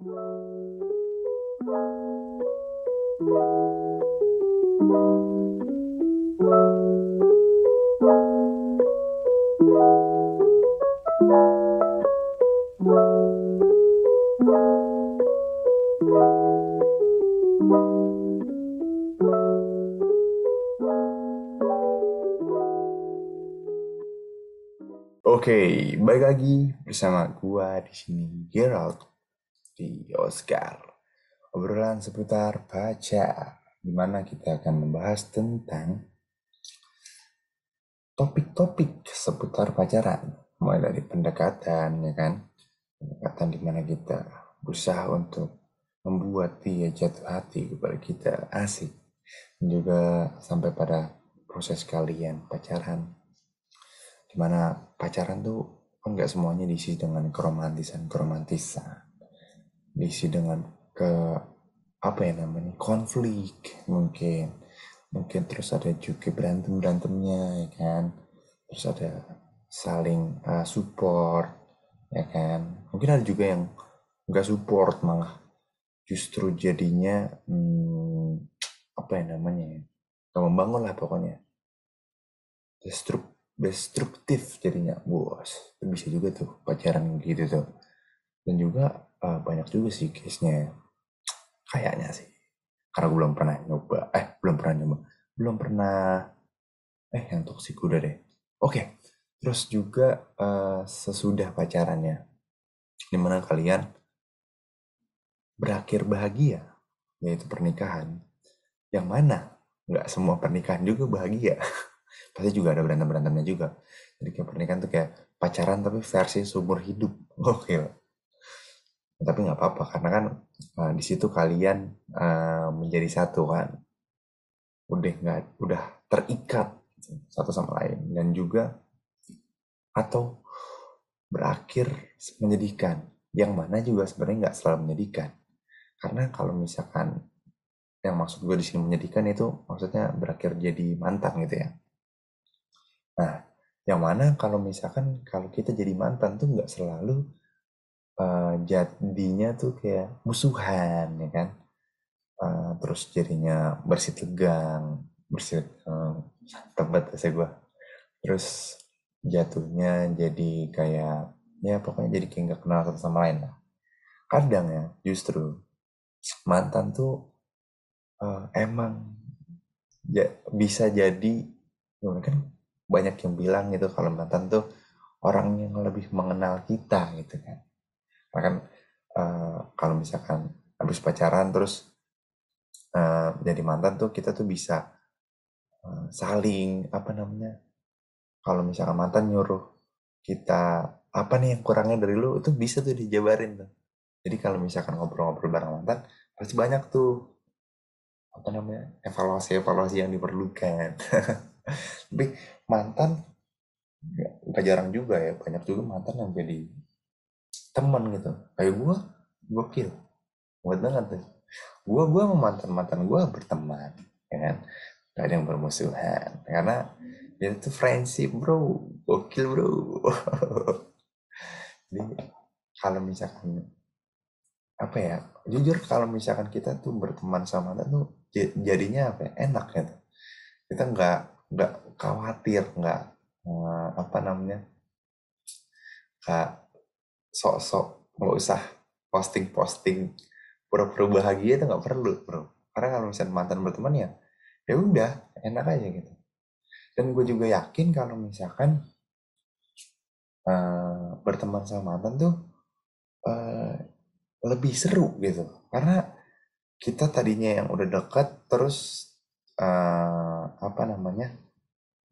Oke, baik lagi bersama gua di sini Gerald di Oscar. Obrolan seputar baca, di mana kita akan membahas tentang topik-topik seputar pacaran, mulai dari pendekatan, ya kan, pendekatan di mana kita berusaha untuk membuat dia jatuh hati kepada kita. Asik, dan juga sampai pada proses kalian pacaran. Di mana pacaran tuh kan nggak semuanya diisi dengan keromantisan keromantisan diisi dengan ke apa ya namanya konflik mungkin. Mungkin terus ada juga berantem berantemnya ya kan? Terus ada saling uh, support ya kan? Mungkin ada juga yang nggak support malah justru jadinya hmm, apa ya namanya ya? Nggak membangun lah pokoknya. Destruktif destruktif jadinya bos. Bisa juga tuh pacaran gitu tuh. Dan juga uh, banyak juga sih case-nya. Kayaknya sih. Karena gue belum pernah nyoba. Eh belum pernah nyoba. Belum pernah. Eh yang toksik udah deh. Oke. Terus juga uh, sesudah pacarannya di mana kalian berakhir bahagia yaitu pernikahan yang mana nggak semua pernikahan juga bahagia. Pasti juga ada berantem berantemnya juga. Jadi kayak pernikahan tuh kayak pacaran tapi versi seumur hidup. Oke tapi nggak apa-apa karena kan uh, di situ kalian uh, menjadi satu kan. Udah nggak udah terikat satu sama lain. Dan juga atau berakhir menyedihkan. Yang mana juga sebenarnya nggak selalu menyedihkan. Karena kalau misalkan yang maksud gue di sini menyedihkan itu maksudnya berakhir jadi mantan gitu ya. Nah, yang mana kalau misalkan kalau kita jadi mantan tuh nggak selalu uh, jadinya tuh kayak musuhan ya kan? Uh, terus jadinya bersih tegang bersih uh, tempat saya gue terus jatuhnya jadi kayak ya pokoknya jadi kayak nggak kenal satu sama lain lah. Kadang ya justru mantan tuh uh, emang ya, bisa jadi kan banyak yang bilang gitu kalau mantan tuh orang yang lebih mengenal kita gitu kan karena kan uh, kalau misalkan habis pacaran terus uh, jadi mantan tuh kita tuh bisa uh, saling apa namanya kalau misalkan mantan nyuruh kita apa nih yang kurangnya dari lu? Itu bisa tuh dijabarin tuh. Jadi kalau misalkan ngobrol-ngobrol bareng mantan pasti banyak tuh apa namanya evaluasi-evaluasi yang diperlukan. Tapi mantan nggak jarang juga ya banyak juga mantan yang jadi teman gitu. Kayak gue gokil. Buat banget tuh. Gue gue sama mantan mantan gue berteman ya kan? Gak ada yang bermusuhan. Karena itu friendship bro. Gokil bro. Jadi kalau misalkan apa ya jujur kalau misalkan kita tuh berteman sama mantan tuh jadinya apa ya, enak gitu. Kita nggak nggak khawatir nggak uh, apa namanya kak sok-sok nggak usah posting-posting pura-pura bahagia itu nggak perlu bro. Karena kalau misalnya mantan berteman ya ya udah enak aja gitu. Dan gue juga yakin kalau misalkan uh, berteman sama mantan tuh uh, lebih seru gitu. Karena kita tadinya yang udah dekat terus uh, apa namanya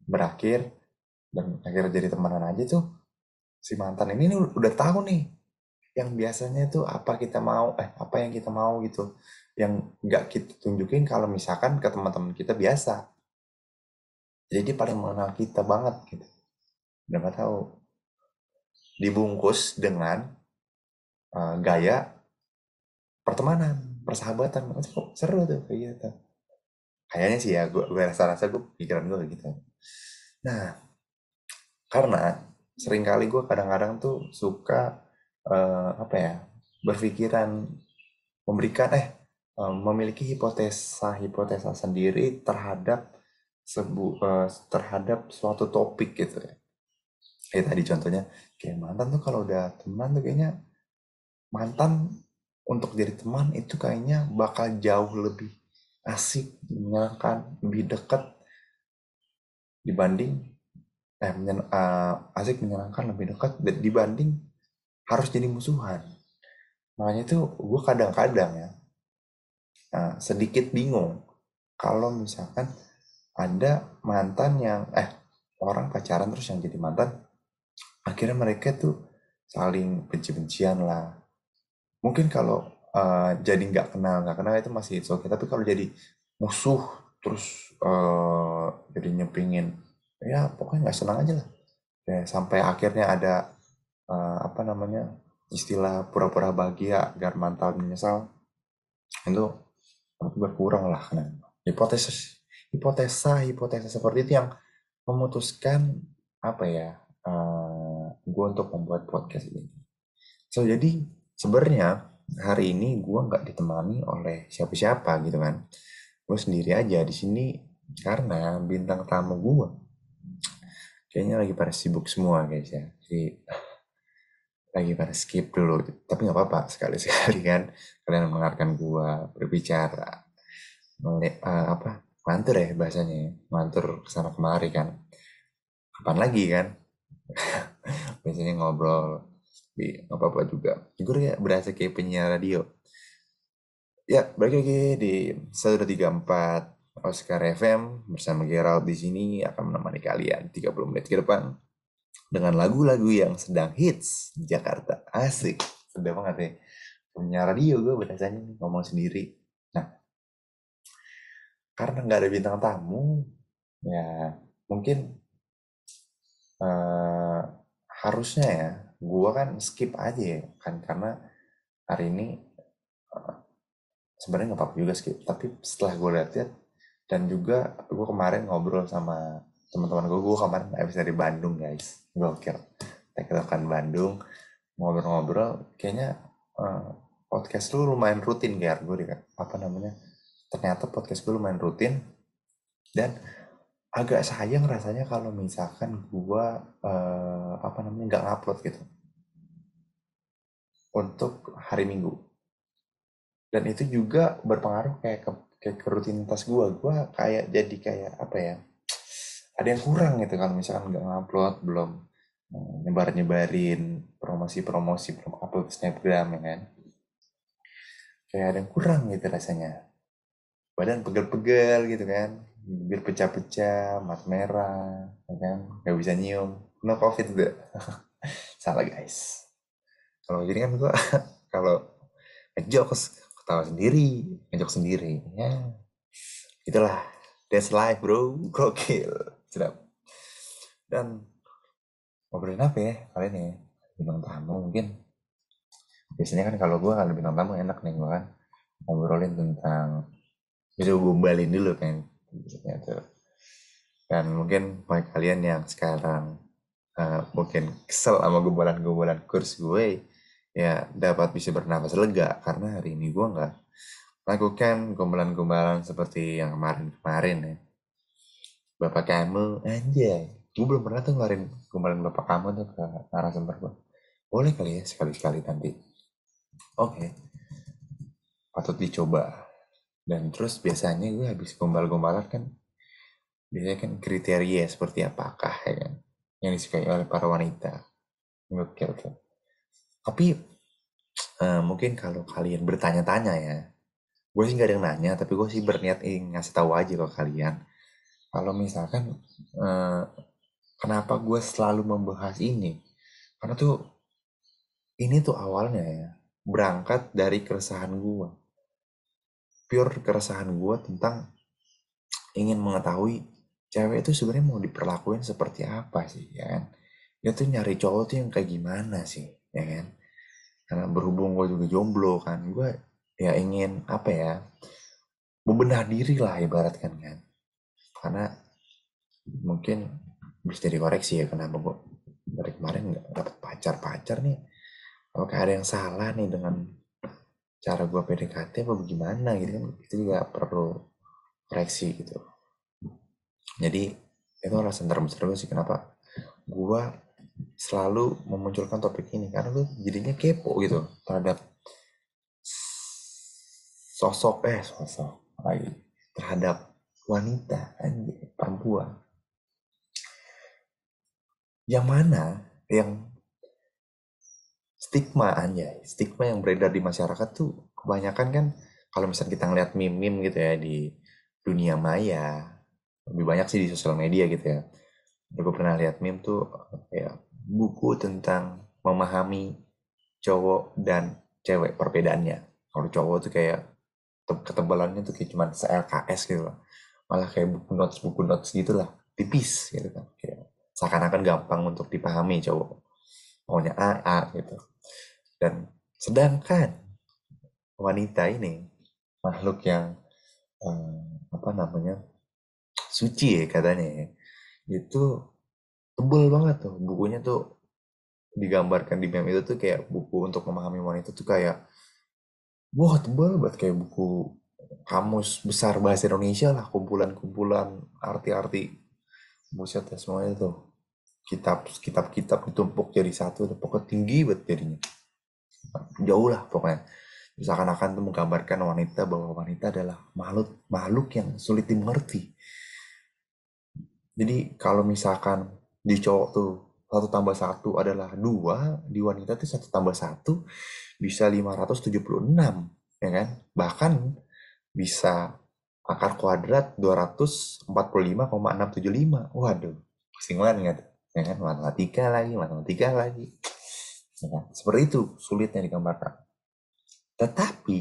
berakhir dan akhirnya jadi temenan aja tuh si mantan ini udah tahu nih yang biasanya tuh apa kita mau eh apa yang kita mau gitu. Yang nggak kita tunjukin kalau misalkan ke teman-teman kita biasa. Jadi paling mengenal kita banget gitu. Udah tahu. Dibungkus dengan uh, gaya pertemanan persahabatan. Seru tuh kayak gitu. Kayaknya sih ya gue, gue rasa-rasa gue pikiran gue gitu. Nah karena sering kali gue kadang-kadang tuh suka uh, apa ya berpikiran memberikan eh memiliki hipotesa hipotesa sendiri terhadap sebu uh, terhadap suatu topik gitu ya. Kayak tadi contohnya kayak mantan tuh kalau udah teman tuh kayaknya mantan untuk jadi teman itu kayaknya bakal jauh lebih asik, menyenangkan, lebih dekat dibanding eh menyen, uh, asik menyenangkan lebih dekat dibanding harus jadi musuhan. Makanya itu gue kadang-kadang ya uh, sedikit bingung kalau misalkan ada mantan yang eh orang pacaran terus yang jadi mantan akhirnya mereka tuh saling benci-bencian lah mungkin kalau uh, jadi nggak kenal nggak kenal itu masih oke okay. tapi kalau jadi musuh terus uh, jadi nyepingin ya pokoknya nggak senang aja lah. Ya, sampai akhirnya ada uh, apa namanya istilah pura-pura bahagia agar mantan menyesal. Itu berkurang lah kan hipotesis hipotesa hipotesa seperti itu yang memutuskan apa ya uh, gue untuk membuat podcast ini. So jadi sebenarnya hari ini gue nggak ditemani oleh siapa-siapa gitu kan. Gue sendiri aja di sini karena bintang tamu gue kayaknya lagi pada sibuk semua guys ya. Jadi lagi pada skip dulu. Tapi nggak apa-apa sekali-sekali kan. Kalian mendengarkan gue berbicara Mele, uh, apa mantur ya bahasanya mantur ke sana kemari kan. Kapan lagi kan? Biasanya ngobrol nggak apa-apa juga. Gue ya berasa kayak penyiar radio. Ya balik lagi di 134 Oscar FM bersama Gerald di sini akan menemani kalian 30 menit ke depan dengan lagu-lagu yang sedang hits di Jakarta. Asik. Sedang banget ya. Punya radio gue biasanya ngomong sendiri. Nah karena nggak ada bintang tamu ya mungkin uh, harusnya ya gue kan skip aja ya kan karena hari ini uh, sebenarnya nggak apa-apa juga skip. Tapi setelah gue lihat dan juga gue kemarin ngobrol sama teman-teman gue gue kemarin habis dari Bandung guys. Gokil. Tektokan Bandung ngobrol-ngobrol. Kayaknya uh, podcast lu lumayan rutin kayak gue apa namanya ternyata podcast gue lumayan rutin. Dan agak sayang rasanya kalau misalkan gua uh, apa namanya nggak ngupload gitu. Untuk hari Minggu. Dan itu juga berpengaruh kayak ke, kayak ke rutinitas gua gua kayak jadi kayak apa ya ada yang kurang gitu kalau misalkan nggak ngupload belum uh, nyebar nyebarin promosi promosi belum upload snapgram ya kan kayak ada yang kurang gitu rasanya badan pegel-pegel gitu kan bibir pecah-pecah, mata merah, ya kan? Gak bisa nyium. No covid udah. Salah guys. Kalau jadi kan gua kalau ngejokes ketawa sendiri, ngejok sendiri. Ya, itulah. That's life bro, gokil. Sedap. Dan ngobrolin apa ya kalian ya? Bintang tamu mungkin. Biasanya kan kalau gue kalau bintang tamu enak nih gue kan ngobrolin tentang bisa gombalin dulu kan gitu. Dan mungkin buat kalian yang sekarang uh, mungkin kesel sama gombalan-gombalan kurs gue, ya dapat bisa bernafas lega karena hari ini gue nggak lakukan gombalan-gombalan seperti yang kemarin-kemarin ya. Bapak kamu aja, gue belum pernah tuh ngeluarin gombalan bapak kamu tuh ke narasumber gue. Boleh kali ya sekali-sekali nanti. Oke, okay. patut dicoba dan terus biasanya gue habis gombal-gombalan kan biasanya kan kriteria seperti apakah ya kan yang disukai oleh para wanita oke oke tapi uh, mungkin kalau kalian bertanya-tanya ya gue sih gak ada yang nanya tapi gue sih berniat ingin ngasih tahu aja ke kalian. Kalau misalkan uh, kenapa gue selalu membahas ini? Karena tuh ini tuh awalnya ya berangkat dari keresahan gue. Pure keresahan gue tentang ingin mengetahui cewek itu sebenarnya mau diperlakuin seperti apa sih ya kan? Dia tuh nyari cowok tuh yang kayak gimana sih ya kan karena berhubung gue juga jomblo kan gue ya ingin apa ya membenah diri lah ibaratkan kan. Karena mungkin bisa dikoreksi ya kenapa gue dari kemarin nggak dapet pacar pacar nih? Apakah ada yang salah nih dengan cara gue PDKT apa bagaimana gitu kan? Itu juga perlu koreksi gitu. Jadi itu alasan terbesar gue sih kenapa gue selalu memunculkan topik ini karena gue jadinya kepo gitu terhadap sosok eh sosok lagi terhadap wanita anjir perempuan. Yang mana yang stigma aja stigma yang beredar di masyarakat tuh kebanyakan kan kalau misalnya kita ngeliat meme-meme gitu ya di dunia maya lebih banyak sih di sosial media gitu ya. Gue pernah lihat meme tuh ya buku tentang memahami cowok dan cewek perbedaannya. Kalau cowok tuh kayak ketebalannya tuh kayak cuma se LKS gitu loh. Malah kayak buku notes buku notes gitulah. Tipis gitu kan. Kayak seakan-akan gampang untuk dipahami cowok. Maunya A A gitu. Dan sedangkan wanita ini makhluk yang eh, apa namanya suci ya katanya ya, itu tebel banget tuh. Bukunya tuh digambarkan di meme itu tuh kayak buku untuk memahami wanita tuh kayak wah tebel banget. Kayak buku kamus besar bahasa Indonesia lah kumpulan-kumpulan arti-arti buset ya semuanya tuh kitab kitab kitab ditumpuk jadi satu pokoknya tinggi banget jadinya. Jauh lah pokoknya. Seakan-akan tuh menggambarkan wanita bahwa wanita adalah makhluk makhluk yang sulit dimengerti. Jadi kalau misalkan di cowok tuh satu tambah satu adalah dua di wanita tuh satu tambah satu bisa 576 ya kan? Bahkan bisa akar kuadrat 245,675 waduh pusing banget ya kan? Matematika lagi matematika lagi. Ya kan? seperti itu sulitnya digambarkan. Tetapi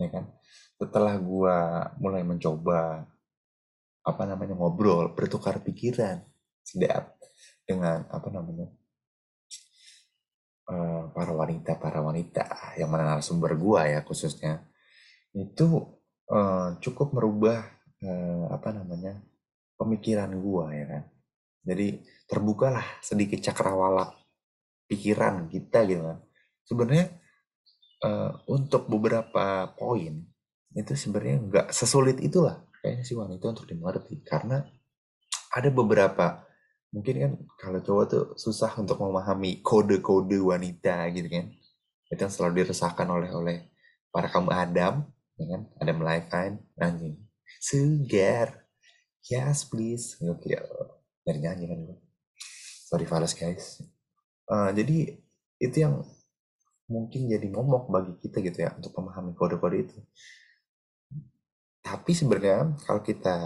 ya kan? Setelah gua mulai mencoba apa namanya ngobrol bertukar pikiran sedap dengan apa namanya uh, para wanita para wanita yang mengenal sumber gua ya khususnya itu uh, cukup merubah uh, apa namanya pemikiran gua ya kan jadi terbukalah sedikit cakrawala pikiran kita gitu kan. Sebenarnya untuk beberapa poin itu sebenarnya nggak sesulit itulah kayaknya si wanita untuk dimengerti karena ada beberapa mungkin kan kalau cowok tuh susah untuk memahami kode-kode wanita gitu kan. Itu yang selalu diresahkan oleh oleh para kaum Adam ya kan? Adam Lifetime anjing. Segar yes please. Oke dari nyanyi kan gue sorry fals guys. Uh, jadi itu yang mungkin jadi momok bagi kita gitu ya untuk memahami kode-kode itu. Tapi sebenarnya kalau kita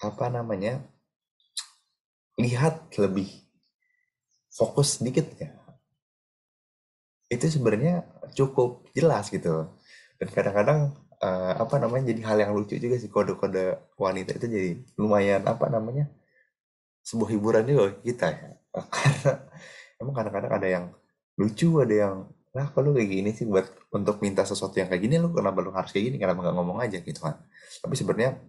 apa namanya lihat lebih fokus sedikit ya. Itu sebenarnya cukup jelas gitu. Dan kadang-kadang uh, apa namanya jadi hal yang lucu juga sih kode-kode wanita itu jadi lumayan apa namanya sebuah hiburan juga kita ya. Karena emang kadang-kadang ada yang lucu ada yang lah kalau kayak gini sih buat untuk minta sesuatu yang kayak gini? Lu kenapa lu harus kayak gini? Kenapa nggak ngomong aja? Gitu kan. Tapi sebenarnya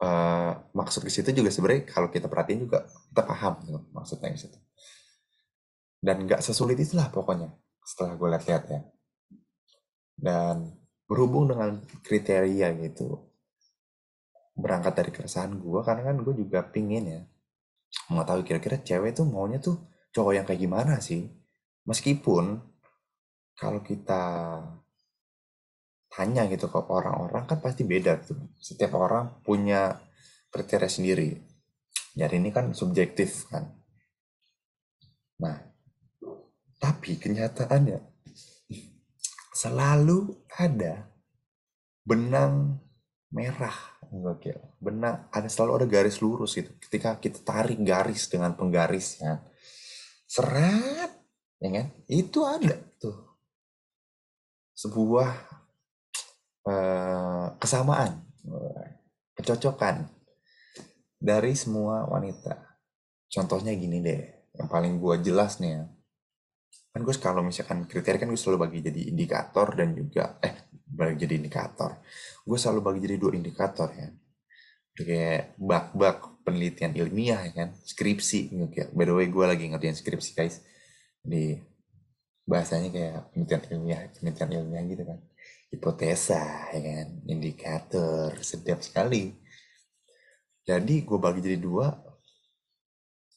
uh, maksud ke situ juga sebenarnya kalau kita perhatiin juga kita paham gitu, maksudnya ke situ. Dan nggak sesulit itulah pokoknya setelah gue lihat-lihat ya. Dan berhubung dengan kriteria gitu berangkat dari keresahan gue karena kan gue juga pingin ya mengetahui kira-kira cewek tuh maunya tuh cowok yang kayak gimana sih? Meskipun kalau kita tanya gitu ke orang-orang kan pasti beda tuh setiap orang punya kriteria sendiri jadi ini kan subjektif kan nah tapi kenyataannya selalu ada benang merah Gokil. Benar, ada selalu ada garis lurus gitu. Ketika kita tarik garis dengan penggaris ya. Serat, ya kan? Itu ada tuh. Sebuah kesamaan, kecocokan dari semua wanita. Contohnya gini deh, yang paling gue jelas nih ya. Kan gue kalau misalkan kriteria kan gue selalu bagi jadi indikator dan juga, eh bagi jadi indikator. Gue selalu bagi jadi dua indikator ya. Kayak bak-bak penelitian ilmiah ya kan skripsi. Gitu by the way gue lagi ngerjain skripsi guys. Di bahasanya kayak penelitian ilmiah penelitian ilmiah gitu kan hipotesa ya kan? Indikator sedap sekali. Jadi gue bagi jadi dua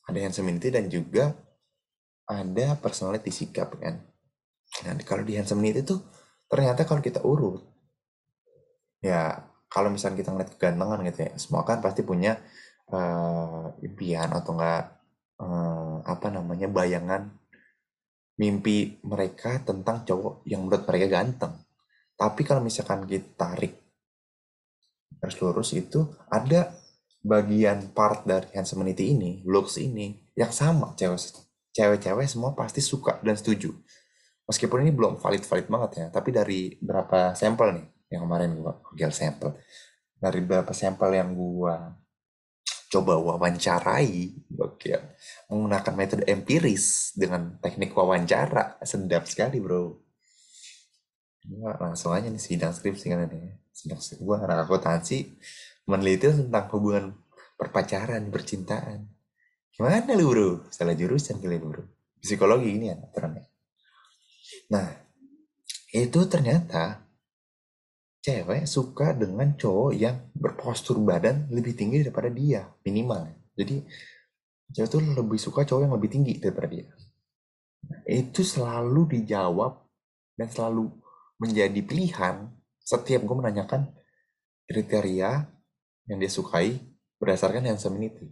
ada handsomity dan juga ada personality sikap kan? Nah kalau di handsomity itu ternyata kalau kita urut ya kalau misalnya kita ngeliat kegantengan gitu ya semua kan pasti punya uh, impian atau enggak uh, apa namanya bayangan mimpi mereka tentang cowok yang menurut mereka ganteng tapi kalau misalkan kita tarik garis lurus itu ada bagian part dari handsomity ini, looks ini yang sama cewek cewek-cewek semua pasti suka dan setuju. Meskipun ini belum valid-valid banget ya, tapi dari berapa sampel nih yang kemarin gua gel sampel. Dari berapa sampel yang gua coba wawancarai, gokil. Menggunakan metode empiris dengan teknik wawancara, sedap sekali bro. Gua langsung aja nih sidang skripsi kan ini. Sidang skripsi gua anak akuntansi meneliti tentang hubungan perpacaran, percintaan. Gimana lu bro? Salah jurusan kali bro. Psikologi ini ya aturannya. Nah, itu ternyata cewek suka dengan cowok yang berpostur badan lebih tinggi daripada dia minimal. Jadi cewek tuh lebih suka cowok yang lebih tinggi daripada dia. Nah, itu selalu dijawab dan selalu menjadi pilihan setiap gue menanyakan kriteria yang dia sukai berdasarkan handsomity.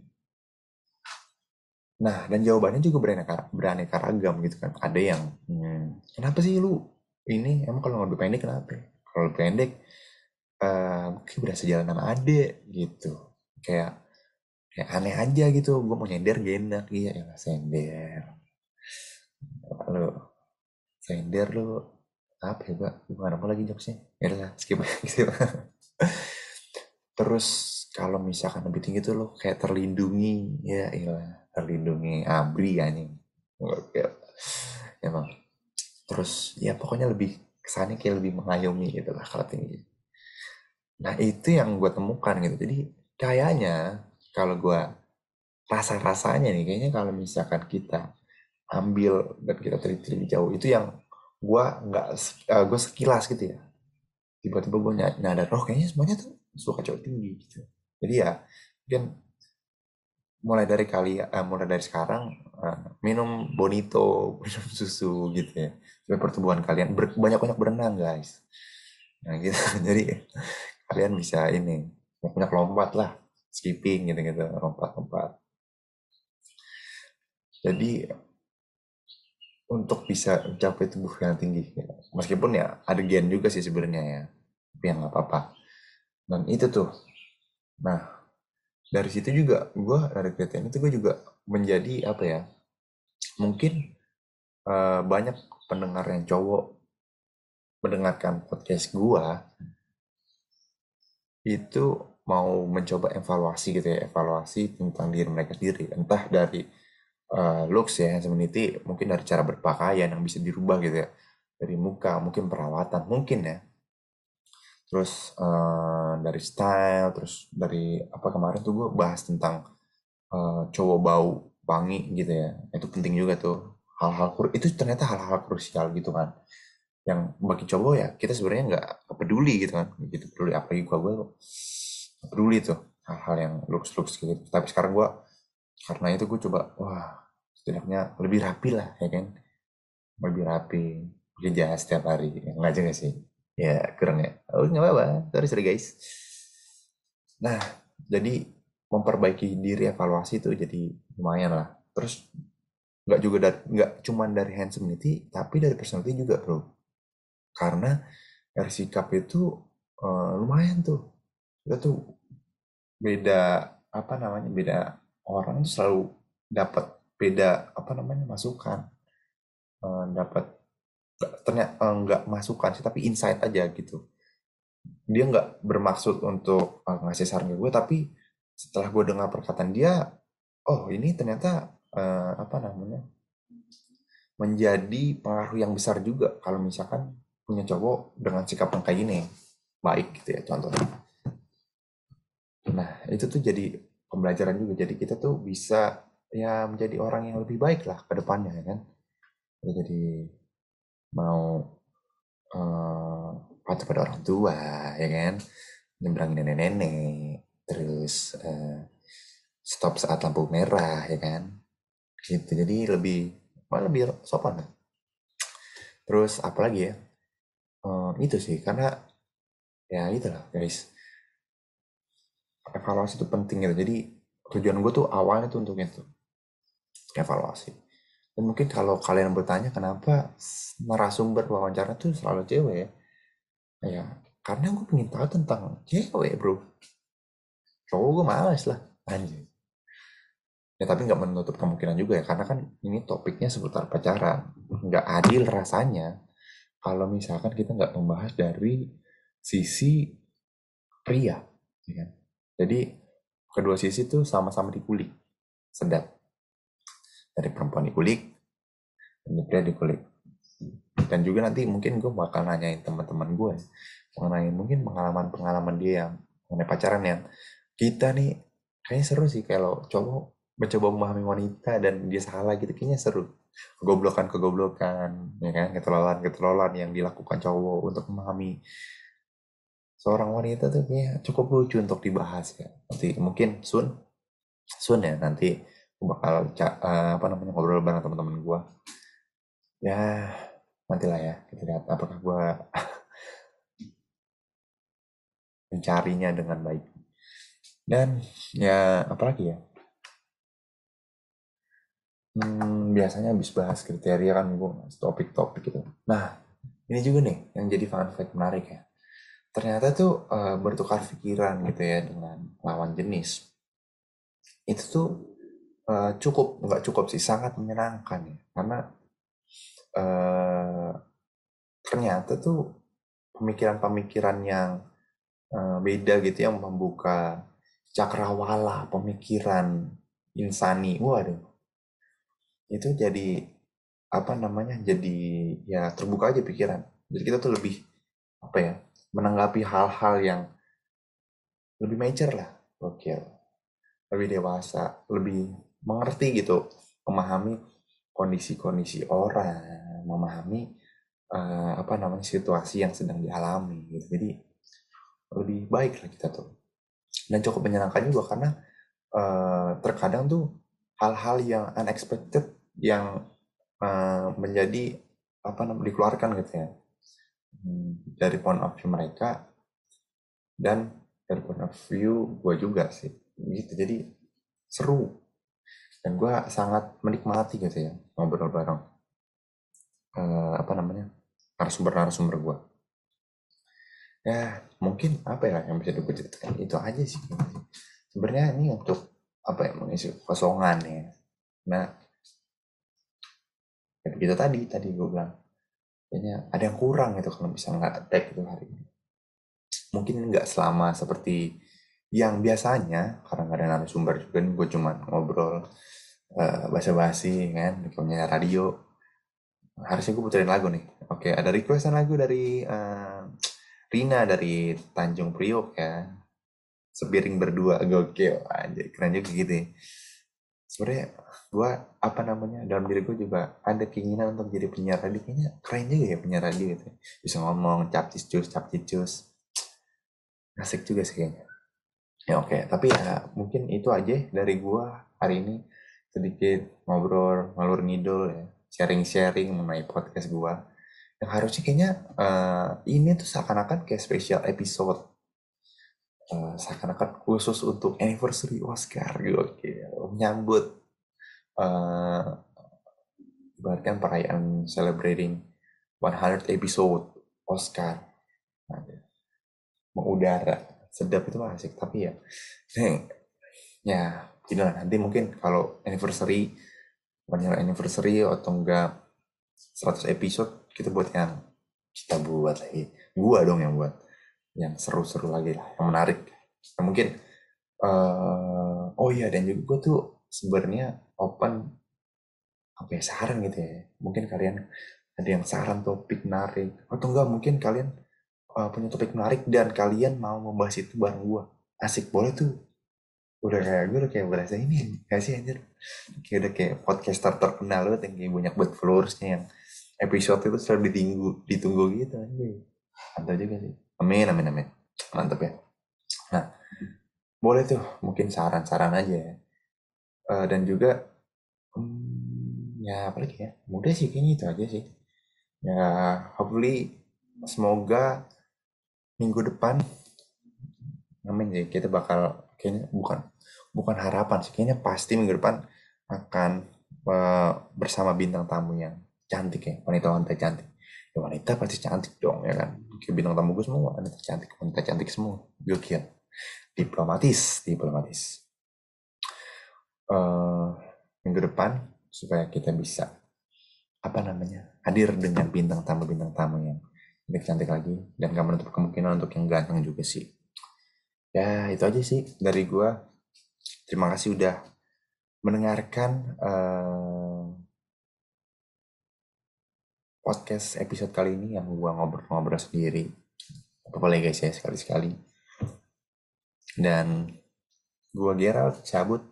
Nah, dan jawabannya juga beraneka, beraneka ragam gitu kan. Ada yang, hmm, kenapa sih lu ini, emang kalau lebih pendek kenapa? Kalau lebih pendek, uh, mungkin berasa jalan sama ade gitu. Kayak, kayak aneh aja gitu. Gue mau nyender gak enak. Iya, ya sender. Lu, sender lu, apa ya, Pak? Bukan apa lagi jokesnya? Ya lah, skip gitu. Terus kalau misalkan lebih tinggi tuh lo kayak terlindungi ya iya terlindungi abri ya nih emang terus ya pokoknya lebih kesannya kayak lebih mengayomi gitu lah kalau tinggi nah itu yang gue temukan gitu jadi kayaknya kalau gue rasa rasanya nih kayaknya kalau misalkan kita ambil dan kita teliti lebih jauh itu yang gue nggak uh, gue sekilas gitu ya. Tiba-tiba gue nyadar oh kayaknya semuanya tuh suka cowok tinggi gitu. Jadi ya mungkin mulai dari kali uh, mulai dari sekarang uh, minum bonito minum susu gitu ya. Supaya pertumbuhan kalian banyak banyak berenang guys. Nah gitu. Jadi kalian bisa ini banyak lompat lah skipping gitu gitu lompat lompat jadi untuk bisa mencapai tubuh yang tinggi. Ya. meskipun ya ada gen juga sih sebenarnya ya tapi yang nggak apa-apa. Dan itu tuh. Nah dari situ juga gue dari kriteria itu gue juga menjadi apa ya mungkin uh, banyak pendengar yang cowok mendengarkan podcast gue itu mau mencoba evaluasi gitu ya evaluasi tentang diri mereka sendiri. Entah dari uh, looks ya sebenarnya mungkin dari cara berpakaian yang bisa dirubah gitu ya. Dari muka mungkin perawatan mungkin ya. Terus uh, dari style terus dari apa kemarin tuh gue bahas tentang uh, cowok bau wangi gitu ya. Itu penting juga tuh. Hal-hal itu ternyata hal-hal krusial gitu kan. Yang bagi cowok ya kita sebenarnya nggak peduli gitu kan. Gitu peduli apalagi gue gue peduli tuh hal-hal yang looks looks gitu. Tapi sekarang gue karena itu gue coba wah setidaknya lebih rapi lah ya kan lebih rapi kerja setiap hari nggak juga sih Ya, kurang ya. Oh, nggak apa-apa. Sorry, sorry guys. Nah, jadi memperbaiki diri evaluasi itu jadi lumayan lah. Terus nggak juga dari nggak cuma dari handsomity, tapi dari personality juga bro. Karena dari sikap itu uh, lumayan tuh. Kita tuh beda apa namanya beda orang selalu dapat beda apa namanya masukan, uh, dapat ternyata eh, masukan sih tapi insight aja gitu. Dia nggak bermaksud untuk uh, ngasih saran ke gue tapi setelah gue dengar perkataan dia oh ini ternyata apa namanya menjadi pengaruh yang besar juga kalau misalkan punya cowok dengan sikap yang kayak gini. Baik gitu ya contohnya. Nah itu tuh jadi pembelajaran juga. Jadi kita tuh bisa ya menjadi orang yang lebih baik lah ke depannya ya kan? Jadi mau uh, patuh pada orang tua ya kan? Nyebrang nenek-nenek terus uh, stop saat lampu merah ya kan? Gitu. Jadi lebih malah lebih sopan terus apalagi ya? Uh, itu sih karena ya itulah guys evaluasi itu penting gitu. Jadi tujuan gue tuh awalnya tuh untuk itu. Evaluasi. Dan mungkin kalau kalian bertanya kenapa narasumber wawancara tuh selalu cewek ya? Ya karena gue pengen tahu tentang cewek bro. Cowok gue males lah anjir ya tapi nggak menutup kemungkinan juga ya karena kan ini topiknya seputar pacaran. Nggak adil rasanya kalau misalkan kita nggak membahas dari sisi pria ya kan? Jadi kedua sisi tuh sama-sama dikulik sedap. Dari perempuan dikulik dan pria dikulik. Dan juga nanti mungkin gue bakal nanyain teman-teman gue mengenai mungkin pengalaman-pengalaman dia yang mengenai pacaran yang kita nih kayaknya seru sih kalau cowok mencoba memahami wanita dan dia salah gitu kayaknya seru. Kegoblokan kegoblokan ya kan keterlaluan keterlaluan yang dilakukan cowok untuk memahami seorang wanita tuh kayaknya cukup lucu untuk dibahas ya. Nanti mungkin Sun Sun ya nanti bakal uh, apa namanya ngobrol bareng teman-teman gue ya nantilah ya kita lihat apakah gue mencarinya dengan baik. Dan ya apalagi ya? Hmm, biasanya habis bahas kriteria kan gue topik-topik gitu. Nah ini juga nih yang jadi fun fact menarik ya ternyata tuh uh, bertukar pikiran gitu ya dengan lawan jenis. Itu tuh uh, cukup nggak cukup sih sangat menyenangkan ya. Karena uh, ternyata tuh pemikiran-pemikiran yang uh, beda gitu yang membuka cakrawala pemikiran insani. Waduh. Itu jadi apa namanya jadi ya terbuka aja pikiran. Jadi kita tuh lebih apa ya menanggapi hal-hal yang lebih mature lah oke lebih dewasa lebih mengerti gitu memahami kondisi-kondisi orang memahami uh, apa namanya situasi yang sedang dialami gitu. Jadi lebih baik lah kita tuh. Dan cukup menyenangkan juga karena uh, terkadang tuh hal-hal yang unexpected yang uh, menjadi apa namanya dikeluarkan gitu ya dari point of view mereka dan dari point of view gue juga sih. Gitu jadi seru. Dan gue sangat menikmati gitu ya ngobrol bareng. Uh, apa namanya narasumber-narasumber gue ya mungkin apa ya yang bisa gue itu aja sih. Sebenarnya ini untuk apa ya mengisi kosongan ya. Nah kayak gitu tadi tadi gue bilang kayaknya ada yang kurang gitu kalau bisa nggak attack itu hari ini. Mungkin nggak selama seperti yang biasanya karena nggak ada narasumber juga nih gue cuma ngobrol uh, basa-basi kan. Punya radio. Harusnya gue puterin lagu nih. Oke ada requestan lagu dari uh, Rina dari Tanjung Priok ya. Sebiring berdua. Gokil. Aja keren juga gitu ya. Sebenarnya gue apa namanya dalam diri gue juga ada keinginan untuk jadi penyiar radio. Kayaknya keren juga ya penyiar radio gitu bisa ngomong cap cus cap cus asik juga sih kayaknya. Ya oke okay. tapi ya mungkin itu aja dari gue hari ini. Sedikit ngobrol ngalur ngidul ya. Sharing-sharing mengenai podcast gue yang harusnya kayaknya uh, ini tuh seakan-akan kayak special episode. Uh, seakan-akan khusus untuk anniversary Oscar. Gitu oke menyambut uh, perayaan celebrating 100 episode Oscar. Nah, mengudara. Sedap itu asik tapi ya neng ya lah nanti mungkin kalau anniversary banyak anniversary atau enggak 100 episode kita buat yang kita buat lagi. Gua dong yang buat. Yang seru-seru lagi lah yang menarik. Nah, mungkin uh, oh iya dan juga gue tuh sebenarnya open apa ya saran gitu ya. Mungkin kalian ada yang saran topik menarik atau enggak mungkin kalian uh, punya topik menarik dan kalian mau membahas itu bareng gua. Asik boleh tuh. Udah kayak gue udah kayak berasa ini gak sih anjir? Kayak udah kayak podcaster terkenal banget yang kayak banyak buat followersnya yang episode itu selalu ditunggu ditunggu gitu anjing mantap juga sih. Amin amin amin. Mantap ya. Nah boleh tuh mungkin saran-saran aja Eh, dan juga hmm, ya apa lagi ya? Mudah sih kayaknya itu aja sih. Ya hopefully semoga minggu depan amin sih kita bakal kayaknya bukan bukan harapan sih kayaknya pasti minggu depan akan eh, bersama bintang tamu yang cantik ya wanita-wanita cantik. Ya wanita pasti cantik dong ya kan? Kayak bintang tamu gue semua wanita cantik wanita cantik semua. Gokil diplomatis diplomatis. Eh, minggu depan supaya kita bisa apa namanya hadir dengan bintang tamu bintang tamu yang lebih cantik lagi dan gak menutup kemungkinan untuk yang ganteng juga sih. Ya itu aja sih dari gua. Terima kasih udah mendengarkan eh, podcast episode kali ini yang gua ngobrol-ngobrol sendiri. Apa boleh guys ya sekali-sekali dan gua Gerald cabut.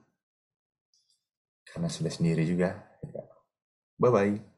Karena sudah sendiri juga. Bye bye